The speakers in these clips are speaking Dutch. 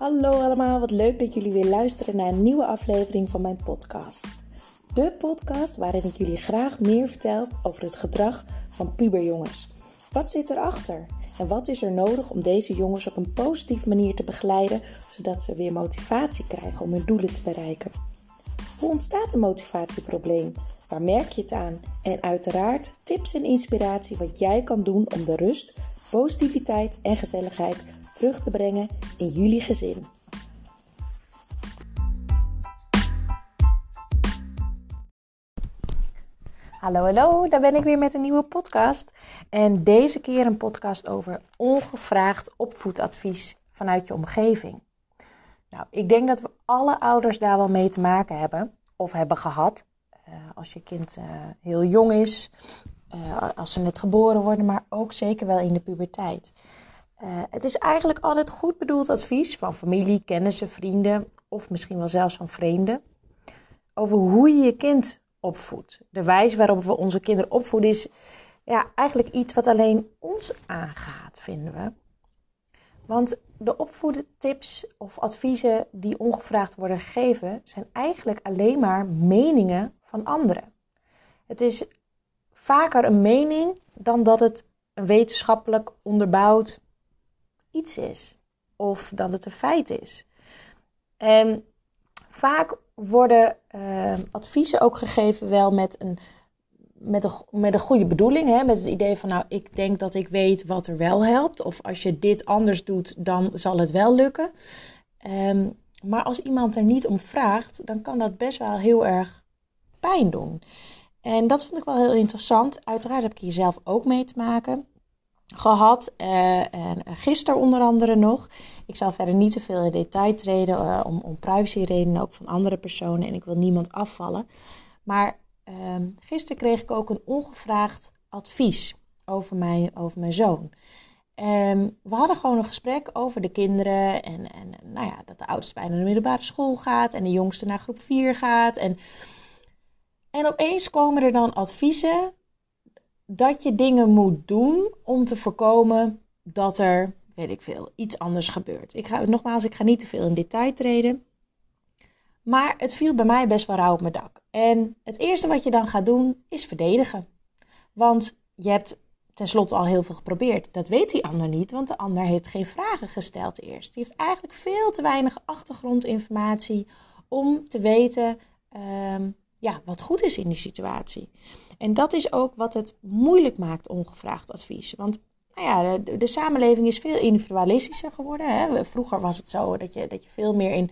Hallo allemaal, wat leuk dat jullie weer luisteren naar een nieuwe aflevering van mijn podcast. De podcast waarin ik jullie graag meer vertel over het gedrag van puberjongens. Wat zit erachter? En wat is er nodig om deze jongens op een positieve manier te begeleiden, zodat ze weer motivatie krijgen om hun doelen te bereiken? Hoe ontstaat een motivatieprobleem? Waar merk je het aan? En uiteraard tips en inspiratie wat jij kan doen om de rust, positiviteit en gezelligheid terug te brengen in jullie gezin. Hallo, hallo, daar ben ik weer met een nieuwe podcast. En deze keer een podcast over ongevraagd opvoedadvies vanuit je omgeving. Nou, ik denk dat we alle ouders daar wel mee te maken hebben of hebben gehad. Uh, als je kind uh, heel jong is, uh, als ze net geboren worden, maar ook zeker wel in de puberteit. Het is eigenlijk altijd goed bedoeld advies van familie, kennissen, vrienden of misschien wel zelfs van vreemden over hoe je je kind opvoedt. De wijze waarop we onze kinderen opvoeden is ja, eigenlijk iets wat alleen ons aangaat, vinden we. Want de opvoedtips of adviezen die ongevraagd worden gegeven, zijn eigenlijk alleen maar meningen van anderen. Het is vaker een mening dan dat het een wetenschappelijk onderbouwd iets is. Of dat het een feit is. En vaak worden uh, adviezen ook gegeven wel met een met een, met een goede bedoeling. Hè? Met het idee van, nou, ik denk dat ik weet wat er wel helpt. Of als je dit anders doet, dan zal het wel lukken. Um, maar als iemand er niet om vraagt, dan kan dat best wel heel erg pijn doen. En dat vond ik wel heel interessant. Uiteraard heb ik hier zelf ook mee te maken gehad. Uh, en gisteren onder andere nog. Ik zal verder niet te veel in detail treden uh, om, om privacyredenen ook van andere personen. En ik wil niemand afvallen. Maar Um, gisteren kreeg ik ook een ongevraagd advies over mijn, over mijn zoon. Um, we hadden gewoon een gesprek over de kinderen. En, en nou ja, dat de oudste bijna naar de middelbare school gaat. En de jongste naar groep 4 gaat. En, en opeens komen er dan adviezen dat je dingen moet doen om te voorkomen dat er, weet ik veel, iets anders gebeurt. Ik ga, nogmaals, ik ga niet te veel in detail treden. Maar het viel bij mij best wel rauw op mijn dak. En het eerste wat je dan gaat doen is verdedigen. Want je hebt tenslotte al heel veel geprobeerd. Dat weet die ander niet, want de ander heeft geen vragen gesteld eerst. Die heeft eigenlijk veel te weinig achtergrondinformatie om te weten um, ja, wat goed is in die situatie. En dat is ook wat het moeilijk maakt, ongevraagd advies. Want nou ja, de, samenleving is veel individualistischer geworden. Hè? Vroeger was het zo dat je, dat je veel meer in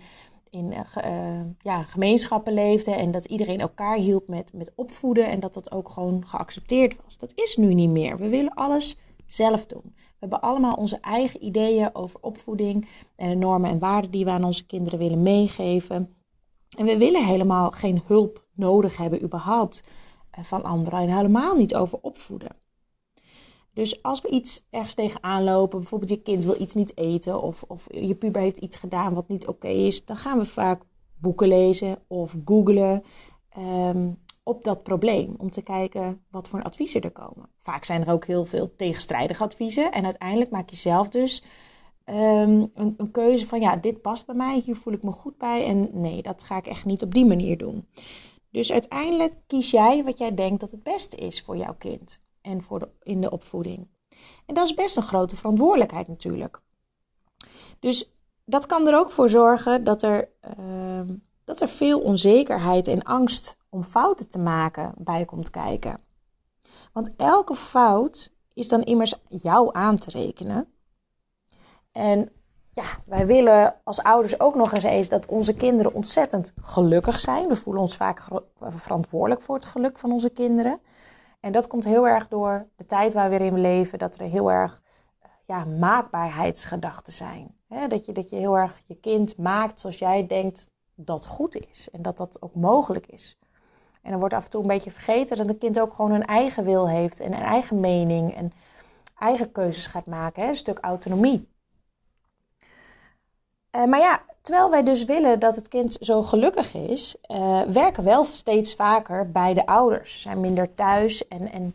in uh, ja, gemeenschappen leefde en dat iedereen elkaar hielp met, met opvoeden en dat dat ook gewoon geaccepteerd was. Dat is nu niet meer. We willen alles zelf doen. We hebben allemaal onze eigen ideeën over opvoeding en de normen en waarden die we aan onze kinderen willen meegeven. En we willen helemaal geen hulp nodig hebben überhaupt eh, van anderen en helemaal niet over opvoeden. Dus als we iets ergens tegenaan lopen, bijvoorbeeld je kind wil iets niet eten of, of je puber heeft iets gedaan wat niet oké is, dan gaan we vaak boeken lezen of googlen um, op dat probleem om te kijken wat voor adviezen er komen. Vaak zijn er ook heel veel tegenstrijdige adviezen en uiteindelijk maak je zelf dus um, een, een, keuze van ja, dit past bij mij, hier voel ik me goed bij en nee, dat ga ik echt niet op die manier doen. Dus uiteindelijk kies jij wat jij denkt dat het beste is voor jouw kind en voor in de opvoeding. En dat is best een grote verantwoordelijkheid natuurlijk. Dus dat kan er ook voor zorgen dat er, uh, dat er veel onzekerheid en angst om fouten te maken bij komt kijken. Want elke fout is dan immers jou aan te rekenen. En ja, wij willen als ouders ook nog eens eens dat onze kinderen ontzettend gelukkig zijn. We voelen ons vaak verantwoordelijk voor het geluk van onze kinderen. En dat komt heel erg door de tijd waar we in leven, dat er heel erg ja, maakbaarheidsgedachten zijn. dat, je, dat je heel erg je kind maakt zoals jij denkt dat goed is en dat dat ook mogelijk is. En dan wordt af en toe een beetje vergeten dat een kind ook gewoon een eigen wil heeft en een eigen mening en eigen keuzes gaat maken. Een stuk autonomie. Uh, maar ja, terwijl wij dus willen dat het kind zo gelukkig is, uh, werken wel steeds vaker beide ouders. Zijn minder thuis en, en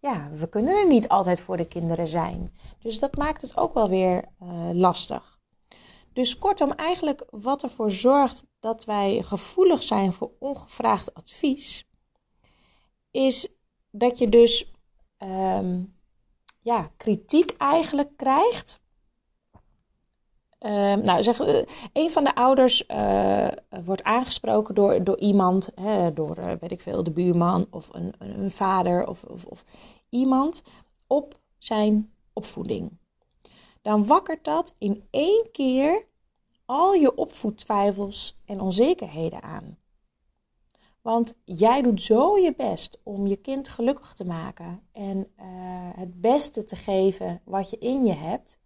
ja, we kunnen er niet altijd voor de kinderen zijn. Dus dat maakt het ook wel weer uh, lastig. Dus kortom, eigenlijk wat ervoor zorgt dat wij gevoelig zijn voor ongevraagd advies, is dat je dus ehm, ja, kritiek eigenlijk krijgt. Uh, nou, zeg, uh, een van de ouders uh, wordt aangesproken door, door iemand, hè, door weet ik veel, de buurman of een, een vader of, of, of iemand op zijn opvoeding. Dan wakkert dat in één keer al je opvoedtwijfels en onzekerheden aan. Want jij doet zo je best om je kind gelukkig te maken en het beste te geven wat je in je hebt.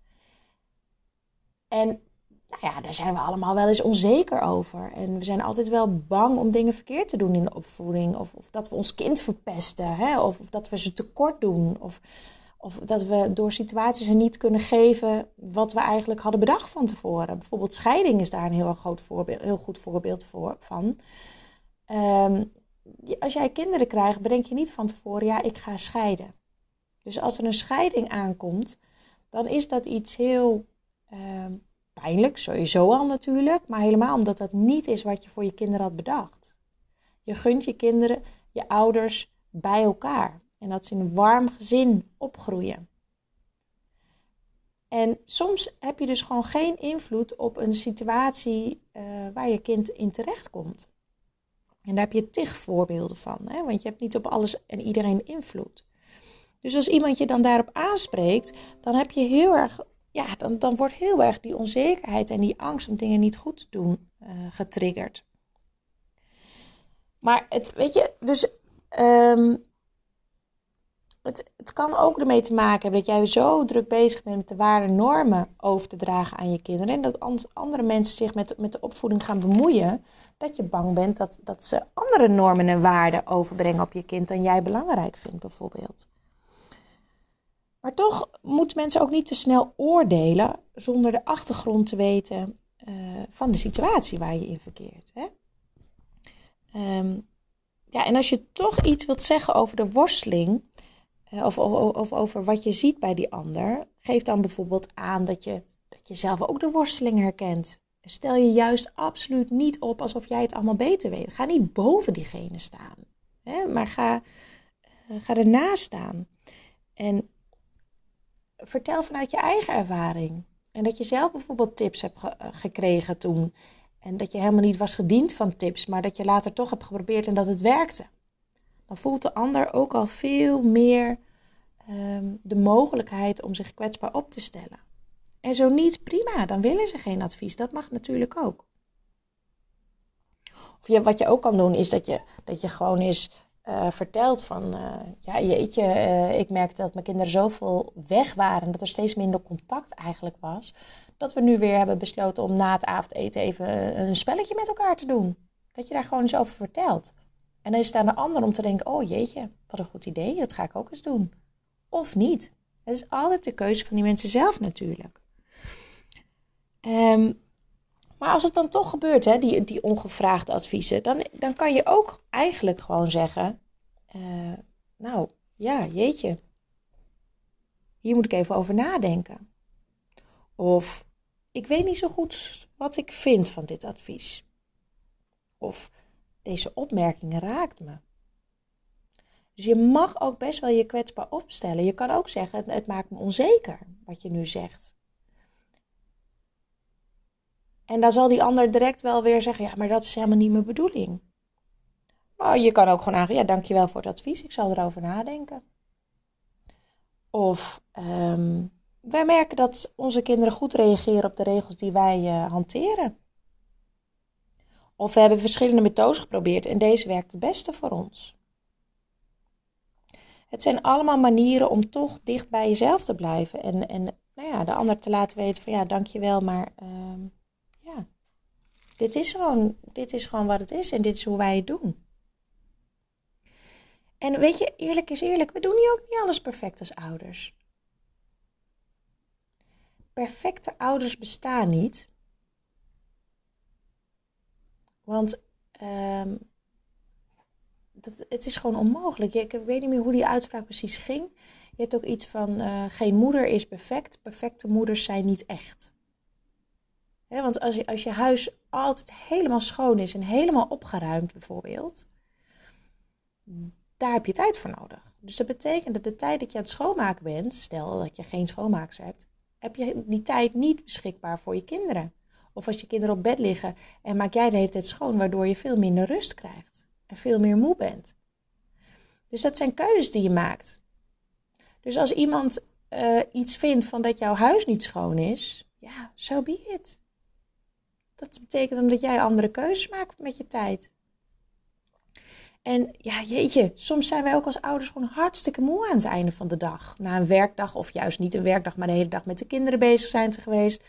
En nou ja, daar zijn we allemaal wel eens onzeker over. En we zijn altijd wel bang om dingen verkeerd te doen in de opvoeding. Of, of dat we ons kind verpesten. Hè? Of, of dat we ze tekort doen. Of, of dat we door situaties er niet kunnen geven wat we eigenlijk hadden bedacht van tevoren. Bijvoorbeeld scheiding is daar een heel, groot voorbeeld, heel goed voorbeeld voor, van. Um, als jij kinderen krijgt, bedenk je niet van tevoren, ja, ik ga scheiden. Dus als er een scheiding aankomt, dan is dat iets heel pijnlijk, sowieso al natuurlijk, maar helemaal omdat dat niet is wat je voor je kinderen had bedacht. Je gunt je kinderen, je ouders bij elkaar. En dat ze in een warm gezin opgroeien. En soms heb je dus gewoon geen invloed op een situatie uh, waar je kind in terecht komt. En daar heb je tig voorbeelden van, hè? want je hebt niet op alles en iedereen invloed. Dus als iemand je dan daarop aanspreekt, dan heb je heel erg, ja, dan, dan wordt heel erg die onzekerheid en die angst om dingen niet goed te doen uh, getriggerd. Maar het, weet je, dus um, het, het kan ook ermee te maken hebben dat jij zo druk bezig bent met de ware normen over te dragen aan je kinderen. En dat andere mensen zich met, met de opvoeding gaan bemoeien. Dat je bang bent dat, dat ze andere normen en waarden overbrengen op je kind dan jij belangrijk vindt, bijvoorbeeld. Maar toch moeten mensen ook niet te snel oordelen zonder de achtergrond te weten uh, van de situatie waar je in verkeert. Hè? Um, ja, en als je toch iets wilt zeggen over de worsteling of, of, of, over wat je ziet bij die ander, geef dan bijvoorbeeld aan dat je, dat je zelf ook de worsteling herkent. Stel je juist absoluut niet op alsof jij het allemaal beter weet. Ga niet boven diegene staan, hè? maar ga, uh, ga ernaast staan. En vertel vanuit je eigen ervaring. En dat je zelf bijvoorbeeld tips hebt eh, gekregen toen. En dat je helemaal niet was gediend van tips, maar dat je later toch hebt geprobeerd en dat het werkte dan voelt de ander ook al veel meer um, de mogelijkheid om zich kwetsbaar op te stellen. En zo niet, prima, dan willen ze geen advies. Dat mag natuurlijk ook. Of je, wat je ook kan doen, is dat je, dat je gewoon eens uh, vertelt van... Uh, ja, jeetje, uh, ik merkte dat mijn kinderen zoveel weg waren... dat er steeds minder contact eigenlijk was... dat we nu weer hebben besloten om na het avondeten even een spelletje met elkaar te doen. Dat je daar gewoon eens over vertelt. En dan is het aan de ander om te denken: oh jeetje, wat een goed idee, dat ga ik ook eens doen. Of niet. Het is altijd de keuze van die mensen zelf natuurlijk. Um, maar als het dan toch gebeurt, hè, die, die ongevraagde adviezen, dan, dan kan je ook eigenlijk gewoon zeggen: uh, Nou, ja, jeetje. Hier moet ik even over nadenken. Of ik weet niet zo goed wat ik vind van dit advies. Of deze opmerking raakt me. Dus je mag ook best wel je kwetsbaar opstellen. Je kan ook zeggen, het, maakt me onzeker wat je nu zegt. En dan zal die ander direct wel weer zeggen, ja, maar dat is helemaal niet mijn bedoeling. Maar je kan ook gewoon aangeven, ja, dankjewel voor het advies, ik zal erover nadenken. Of um, wij merken dat onze kinderen goed reageren op de regels die wij uh, hanteren. Of we hebben verschillende methodes geprobeerd en deze werkt het beste voor ons. Het zijn allemaal manieren om toch dicht bij jezelf te blijven en, en nou ja, de ander te laten weten van ja, dankjewel, maar uh, ja, dit is, gewoon, dit is gewoon wat het is en dit is hoe wij het doen. En weet je, eerlijk is eerlijk, we doen hier ook niet alles perfect als ouders. Perfecte ouders bestaan niet. Want dat, het is gewoon onmogelijk. Ik weet niet meer hoe die uitspraak precies ging. Je hebt ook iets van: uh, geen moeder is perfect. Perfecte moeders zijn niet echt. Want als je, als je huis altijd helemaal schoon is en helemaal opgeruimd bijvoorbeeld, daar heb je tijd voor nodig. Dus dat betekent dat de tijd dat je aan het schoonmaken bent, stel dat je geen schoonmaakster hebt, heb je die tijd niet beschikbaar voor je kinderen. Of als je kinderen op bed liggen en maak jij de hele tijd schoon, waardoor je veel minder rust krijgt en veel meer moe bent. Dus dat zijn keuzes die je maakt. Dus als iemand uh, iets vindt van dat jouw huis niet schoon is, ja, so be. Dat betekent omdat jij andere keuzes maakt met je tijd. En ja, jeetje, soms zijn wij ook als ouders gewoon hartstikke moe aan het einde van de dag. Na een werkdag, of juist niet een werkdag, maar de hele dag met de kinderen bezig zijn te geweest.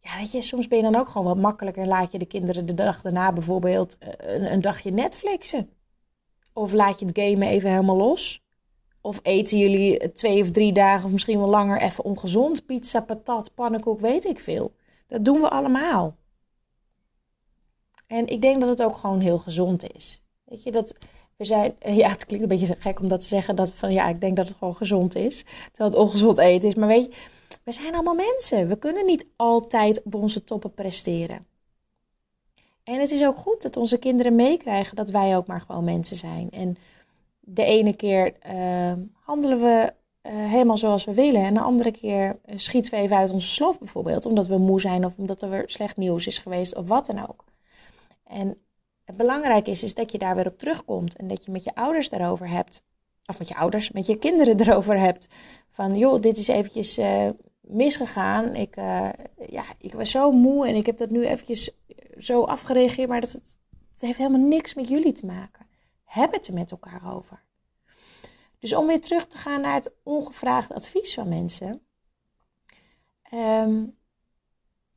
Ja, weet je, soms ben je dan ook gewoon wat makkelijker. Laat je de kinderen de dag daarna bijvoorbeeld eh, een, een dagje Netflixen. Of laat je het gamen even helemaal los. Of eten jullie twee of drie dagen, of misschien wel langer, even ongezond. Pizza, patat, pannenkoek, weet ik veel. Dat doen we allemaal. En ik denk dat het ook gewoon heel gezond is. Weet je, dat we zijn, ja, het klinkt een beetje gek om dat te zeggen, dat van ja, ik denk dat het gewoon gezond is, terwijl het ongezond eten is. Maar weet je, we zijn allemaal mensen. We kunnen niet altijd op onze toppen presteren. En het is ook goed dat onze kinderen meekrijgen dat wij ook maar gewoon mensen zijn. En de ene keer uh, handelen we uh, helemaal zoals we willen. En de andere keer schieten we even uit onze slof bijvoorbeeld. Omdat we moe zijn of omdat er slecht nieuws is geweest of wat dan ook. En het belangrijk is, is dat je daar weer op terugkomt. En dat je met je ouders daarover hebt. Of met je ouders, met je kinderen erover hebt. Van joh, dit is eventjes uh, misgegaan. Ik, uh, ja, ik was zo moe en ik heb dat nu eventjes zo afgereageerd. Maar dat, het, het heeft helemaal niks met jullie te maken. Heb het er met elkaar over. Dus om weer terug te gaan naar het ongevraagd advies van mensen. Um,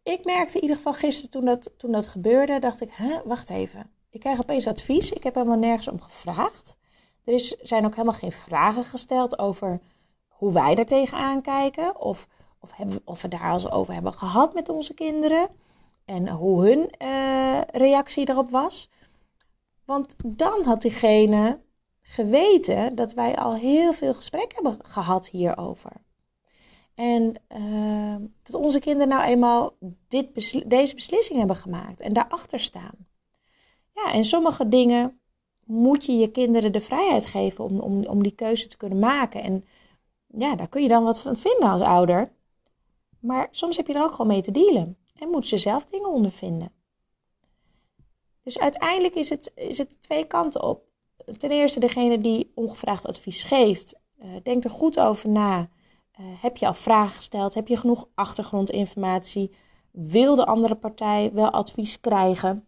ik merkte in ieder geval gisteren toen dat, toen dat gebeurde, dacht ik, hè, wacht even. Ik krijg opeens advies. Ik heb helemaal nergens om gevraagd. Er is, zijn ook helemaal geen vragen gesteld over hoe wij er tegenaan kijken. Of, of, hebben, of we daar al over hebben gehad met onze kinderen. En hoe hun uh, reactie erop was. Want dan had diegene geweten dat wij al heel veel gesprek hebben gehad hierover. En uh, dat onze kinderen nou eenmaal dit deze beslissing hebben gemaakt en daarachter staan. Ja, en sommige dingen moet je je kinderen de vrijheid geven om, om, om die keuze te kunnen maken. En ja, daar kun je dan wat van vinden als ouder. Maar soms heb je er ook gewoon mee te dealen. En moeten ze zelf dingen ondervinden. Dus uiteindelijk is het, is het twee kanten op. Ten eerste degene die ongevraagd advies geeft. Uh, denk er goed over na. Uh, heb je al vragen gesteld? Heb je genoeg achtergrondinformatie? Wil de andere partij wel advies krijgen?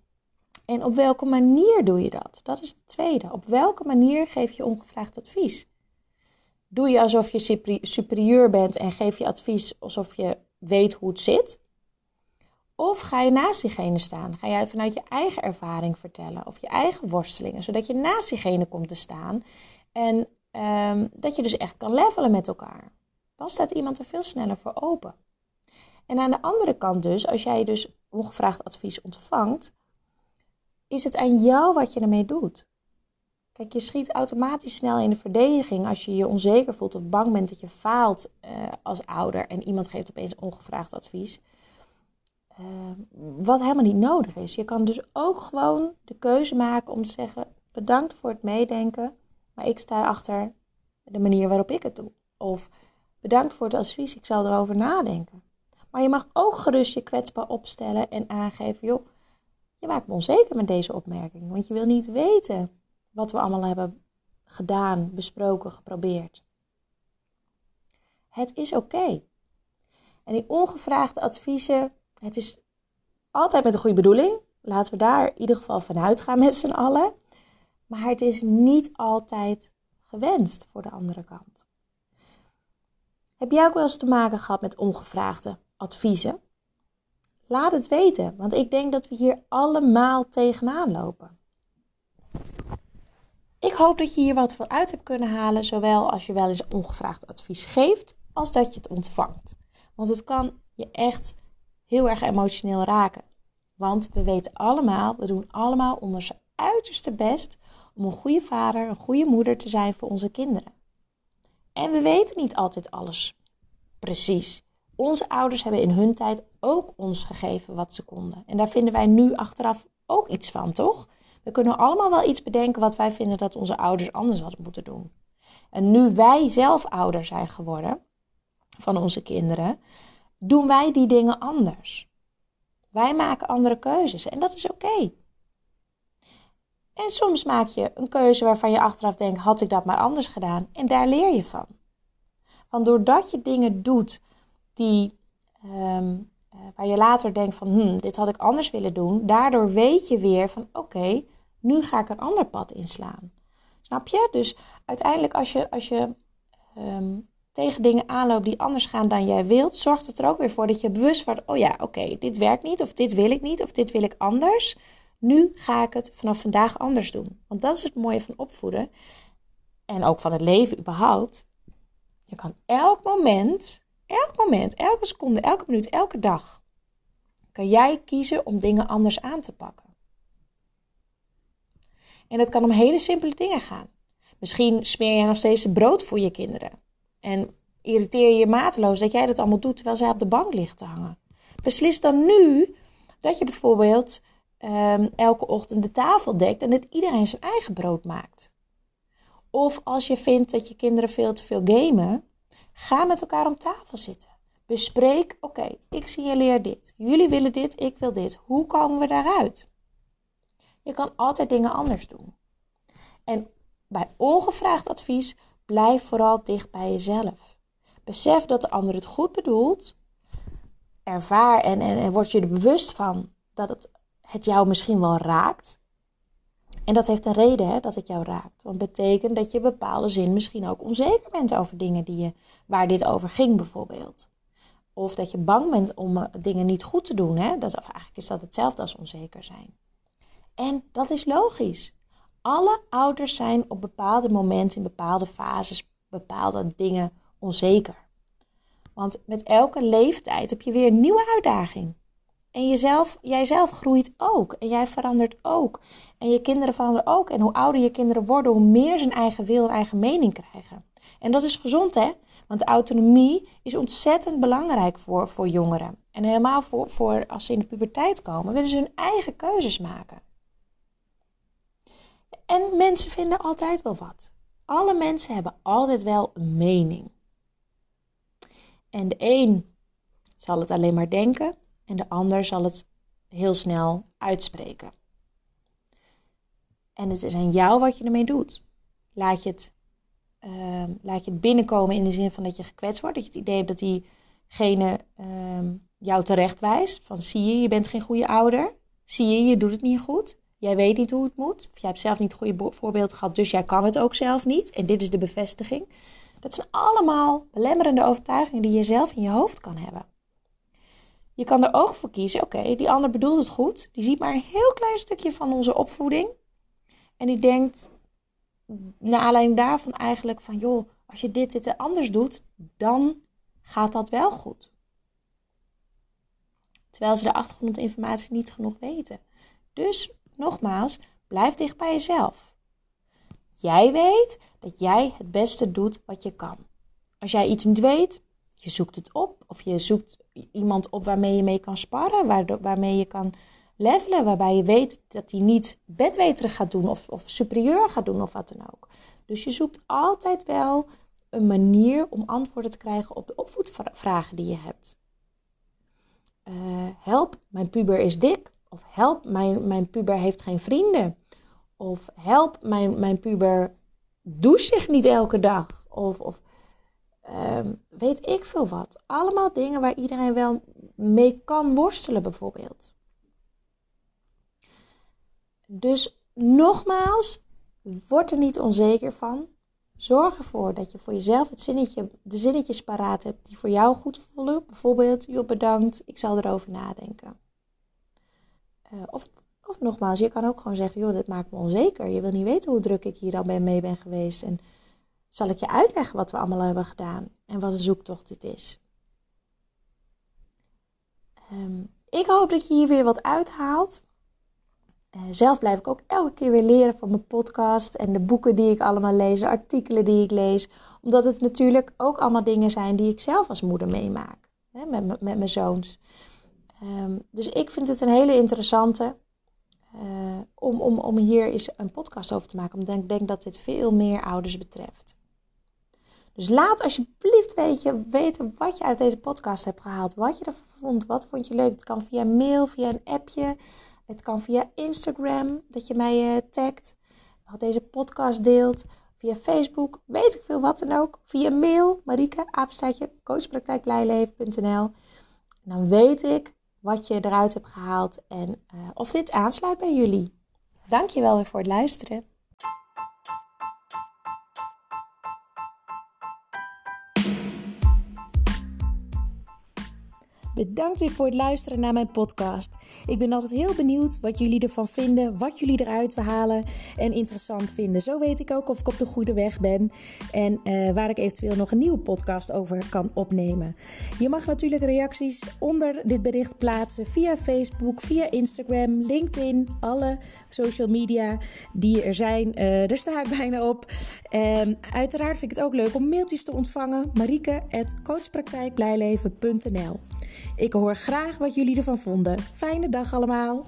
En op welke manier doe je dat? Dat is het tweede. Op welke manier geef je ongevraagd advies? Doe je alsof je superieur bent en geef je advies alsof je weet hoe het zit? Of ga je naast diegene staan? Ga jij vanuit je eigen ervaring vertellen of je eigen worstelingen, zodat je naast diegene komt te staan en um, dat je dus echt kan levelen met elkaar? Dan staat iemand er veel sneller voor open. En aan de andere kant dus, als jij dus ongevraagd advies ontvangt, is het aan jou wat je ermee doet. Kijk, je schiet automatisch snel in de verdediging als je je onzeker voelt of bang bent dat je faalt uh, als ouder en iemand geeft opeens ongevraagd advies. Uh, wat helemaal niet nodig is. Je kan dus ook gewoon de keuze maken om te zeggen: bedankt voor het meedenken, maar ik sta achter de manier waarop ik het doe. Of bedankt voor het advies, ik zal erover nadenken. Maar je mag ook gerust je kwetsbaar opstellen en aangeven: joh je maakt me onzeker met deze opmerking, want je wil niet weten wat we allemaal hebben gedaan, besproken, geprobeerd. Het is oké. En die ongevraagde adviezen, het is altijd met een goede bedoeling. Laten we daar in ieder geval vanuit gaan met z'n allen. Maar het is niet altijd gewenst voor de andere kant. Heb jij ook wel eens te maken gehad met ongevraagde adviezen? Laat het weten, want ik denk dat we hier allemaal tegenaan lopen. Ik hoop dat je hier wat voor uit hebt kunnen halen, zowel als je wel eens ongevraagd advies geeft, als dat je het ontvangt. Want het kan je echt heel erg emotioneel raken. Want we weten allemaal, we doen allemaal ons uiterste best om een goede vader, een goede moeder te zijn voor onze kinderen. En we weten niet altijd alles precies Onze ouders hebben in hun tijd ook ons gegeven wat ze konden. En daar vinden wij nu achteraf ook iets van, toch? We kunnen allemaal wel iets bedenken wat wij vinden dat onze ouders anders hadden moeten doen. En nu wij zelf ouder zijn geworden van onze kinderen, doen wij die dingen anders. Wij maken andere keuzes en dat is oké. En soms maak je een keuze waarvan je achteraf denkt: had ik dat maar anders gedaan? En daar leer je van. Want doordat je dingen doet die, ehm, eh, waar je later denkt van, hm, dit had ik anders willen doen, daardoor weet je weer van, oké, nu ga ik een ander pad inslaan. Snap je? Dus uiteindelijk als je, als je ehm, tegen dingen aanloopt die anders gaan dan jij wilt, zorgt het er ook weer voor dat je bewust wordt, oh ja, oké, dit werkt niet, of dit wil ik niet, of dit wil ik anders. Nu ga ik het vanaf vandaag anders doen. Want dat is het mooie van opvoeden. En ook van het leven überhaupt. Je kan elk moment, elk moment, elke seconde, elke minuut, elke dag, kan jij kiezen om dingen anders aan te pakken. En het kan om hele simpele dingen gaan. Misschien smeer je nog steeds brood voor je kinderen. En irriteer je je mateloos dat jij dat allemaal doet terwijl zij op de bank ligt te hangen. Beslis dan nu dat je bijvoorbeeld um, elke ochtend de tafel dekt en dat iedereen zijn eigen brood maakt. Of als je vindt dat je kinderen veel te veel gamen, ga met elkaar om tafel zitten. Bespreek, oké, ik signaleer dit. Jullie willen dit, ik wil dit. Hoe komen we daaruit? Je kan altijd dingen anders doen. En bij ongevraagd advies, blijf vooral dicht bij jezelf. Besef dat de ander het goed bedoelt. Ervaar en, en, en word je er bewust van dat het het jou misschien wel raakt. En dat heeft een reden hè, dat het jou raakt. Want het betekent dat je bepaalde zin misschien ook onzeker bent over dingen die je, waar dit over ging bijvoorbeeld. Of dat je bang bent om eh, dingen niet goed te doen. Hè? Dat, of eigenlijk is dat hetzelfde als onzeker zijn. En dat is logisch. Alle ouders zijn op bepaalde momenten, in bepaalde fases, bepaalde dingen onzeker. Want met elke leeftijd heb je weer een nieuwe uitdaging. En jezelf, jijzelf groeit ook. En jij verandert ook. En je kinderen veranderen ook. En hoe ouder je kinderen worden, hoe meer ze een eigen wil en eigen mening krijgen. En dat is gezond, hè? Want autonomie is ontzettend belangrijk voor, voor jongeren. En helemaal voor, voor als ze in de puberteit komen, willen ze hun eigen keuzes maken. En mensen vinden altijd wel wat. Alle mensen hebben altijd wel een mening. En de een zal het alleen maar denken en de ander zal het heel snel uitspreken. En het is aan jou wat je ermee doet. Laat je het, uh, laat je het binnenkomen in de zin van dat je gekwetst wordt. Dat je het idee hebt dat diegene uh, jou terecht wijst. Van zie je, je bent geen goede ouder. Zie je, je doet het niet goed. Jij weet niet hoe het moet. Of jij hebt zelf niet het goede voorbeeld gehad, dus jij kan het ook zelf niet. En dit is de bevestiging. Dat zijn allemaal belemmerende overtuigingen die je zelf in je hoofd kan hebben. Je kan er ook voor kiezen, oké, die ander bedoelt het goed. Die ziet maar een heel klein stukje van onze opvoeding. En die denkt, naar aanleiding daarvan eigenlijk van, joh, als je dit, dit en anders doet, dan gaat dat wel goed. Terwijl ze de achtergrondinformatie niet genoeg weten. Dus, nogmaals, blijf dicht bij jezelf. Jij weet dat jij het beste doet wat je kan. Als jij iets niet weet, je zoekt het op of je zoekt iemand op waarmee je mee kan sparren, waarmee je kan levelen, waarbij je weet dat hij niet bedweterig gaat doen of, of superieur gaat doen of wat dan ook. Dus je zoekt altijd wel een manier om antwoorden te krijgen op de opvoedvragen die je hebt. Uh, help, mijn puber is dik. Of help, mijn, mijn puber heeft geen vrienden. Of help, mijn, mijn puber doucht zich niet elke dag. Of, of Ehm, weet ik veel wat. Allemaal dingen waar iedereen wel mee kan worstelen, bijvoorbeeld. Dus nogmaals, word er niet onzeker van. Zorg ervoor dat je voor jezelf het zinnetje, de zinnetjes paraat hebt die voor jou goed voelen. Bijvoorbeeld, joh bedankt, ik zal erover nadenken. Uh, of, of nogmaals, je kan ook gewoon zeggen, joh, dit maakt me onzeker. Je wil niet weten hoe druk ik hier al mee ben geweest. En zal ik je uitleggen wat we allemaal hebben gedaan en wat een zoektocht dit is. Ehm, ik hoop dat je hier weer wat uithaalt. Uh, zelf blijf ik ook elke keer weer leren van mijn podcast en de boeken die ik allemaal lees, artikelen die ik lees. Omdat het natuurlijk ook allemaal dingen zijn die ik zelf als moeder meemaak. hè, met, met, mijn zoons. Ehm, dus ik vind het een hele interessante uh, om, om, om hier eens een podcast over te maken. Omdat ik denk dat dit veel meer ouders betreft. Dus laat alsjeblieft weet weten wat je uit deze podcast hebt gehaald. Wat je ervan vond. Wat vond je leuk? Het kan via mail, via een appje. Het kan via Instagram, dat je mij uh, tagt. Of deze podcast deelt. Via Facebook, weet ik veel wat dan ook. Via mail, Marike, apenstaatje, coachpraktijkblijleven.nl. Dan weet ik wat je eruit hebt gehaald en uh, of dit aansluit bij jullie. Dankjewel weer voor het luisteren. Bedankt weer voor het luisteren naar mijn podcast. Ik ben altijd heel benieuwd wat jullie ervan vinden, wat jullie eruit halen en interessant vinden. Zo weet ik ook of ik op de goede weg ben en uh, waar ik eventueel nog een nieuwe podcast over kan opnemen. Je mag natuurlijk reacties onder dit bericht plaatsen via Facebook, via Instagram, LinkedIn, alle social media die er zijn. Uh, daar sta ik bijna op. Um, uiteraard vind ik het ook leuk om mailtjes te ontvangen. Marieke.coachpraktijkblijleven.nl Ik hoor graag wat jullie ervan vonden. Fijne dag allemaal!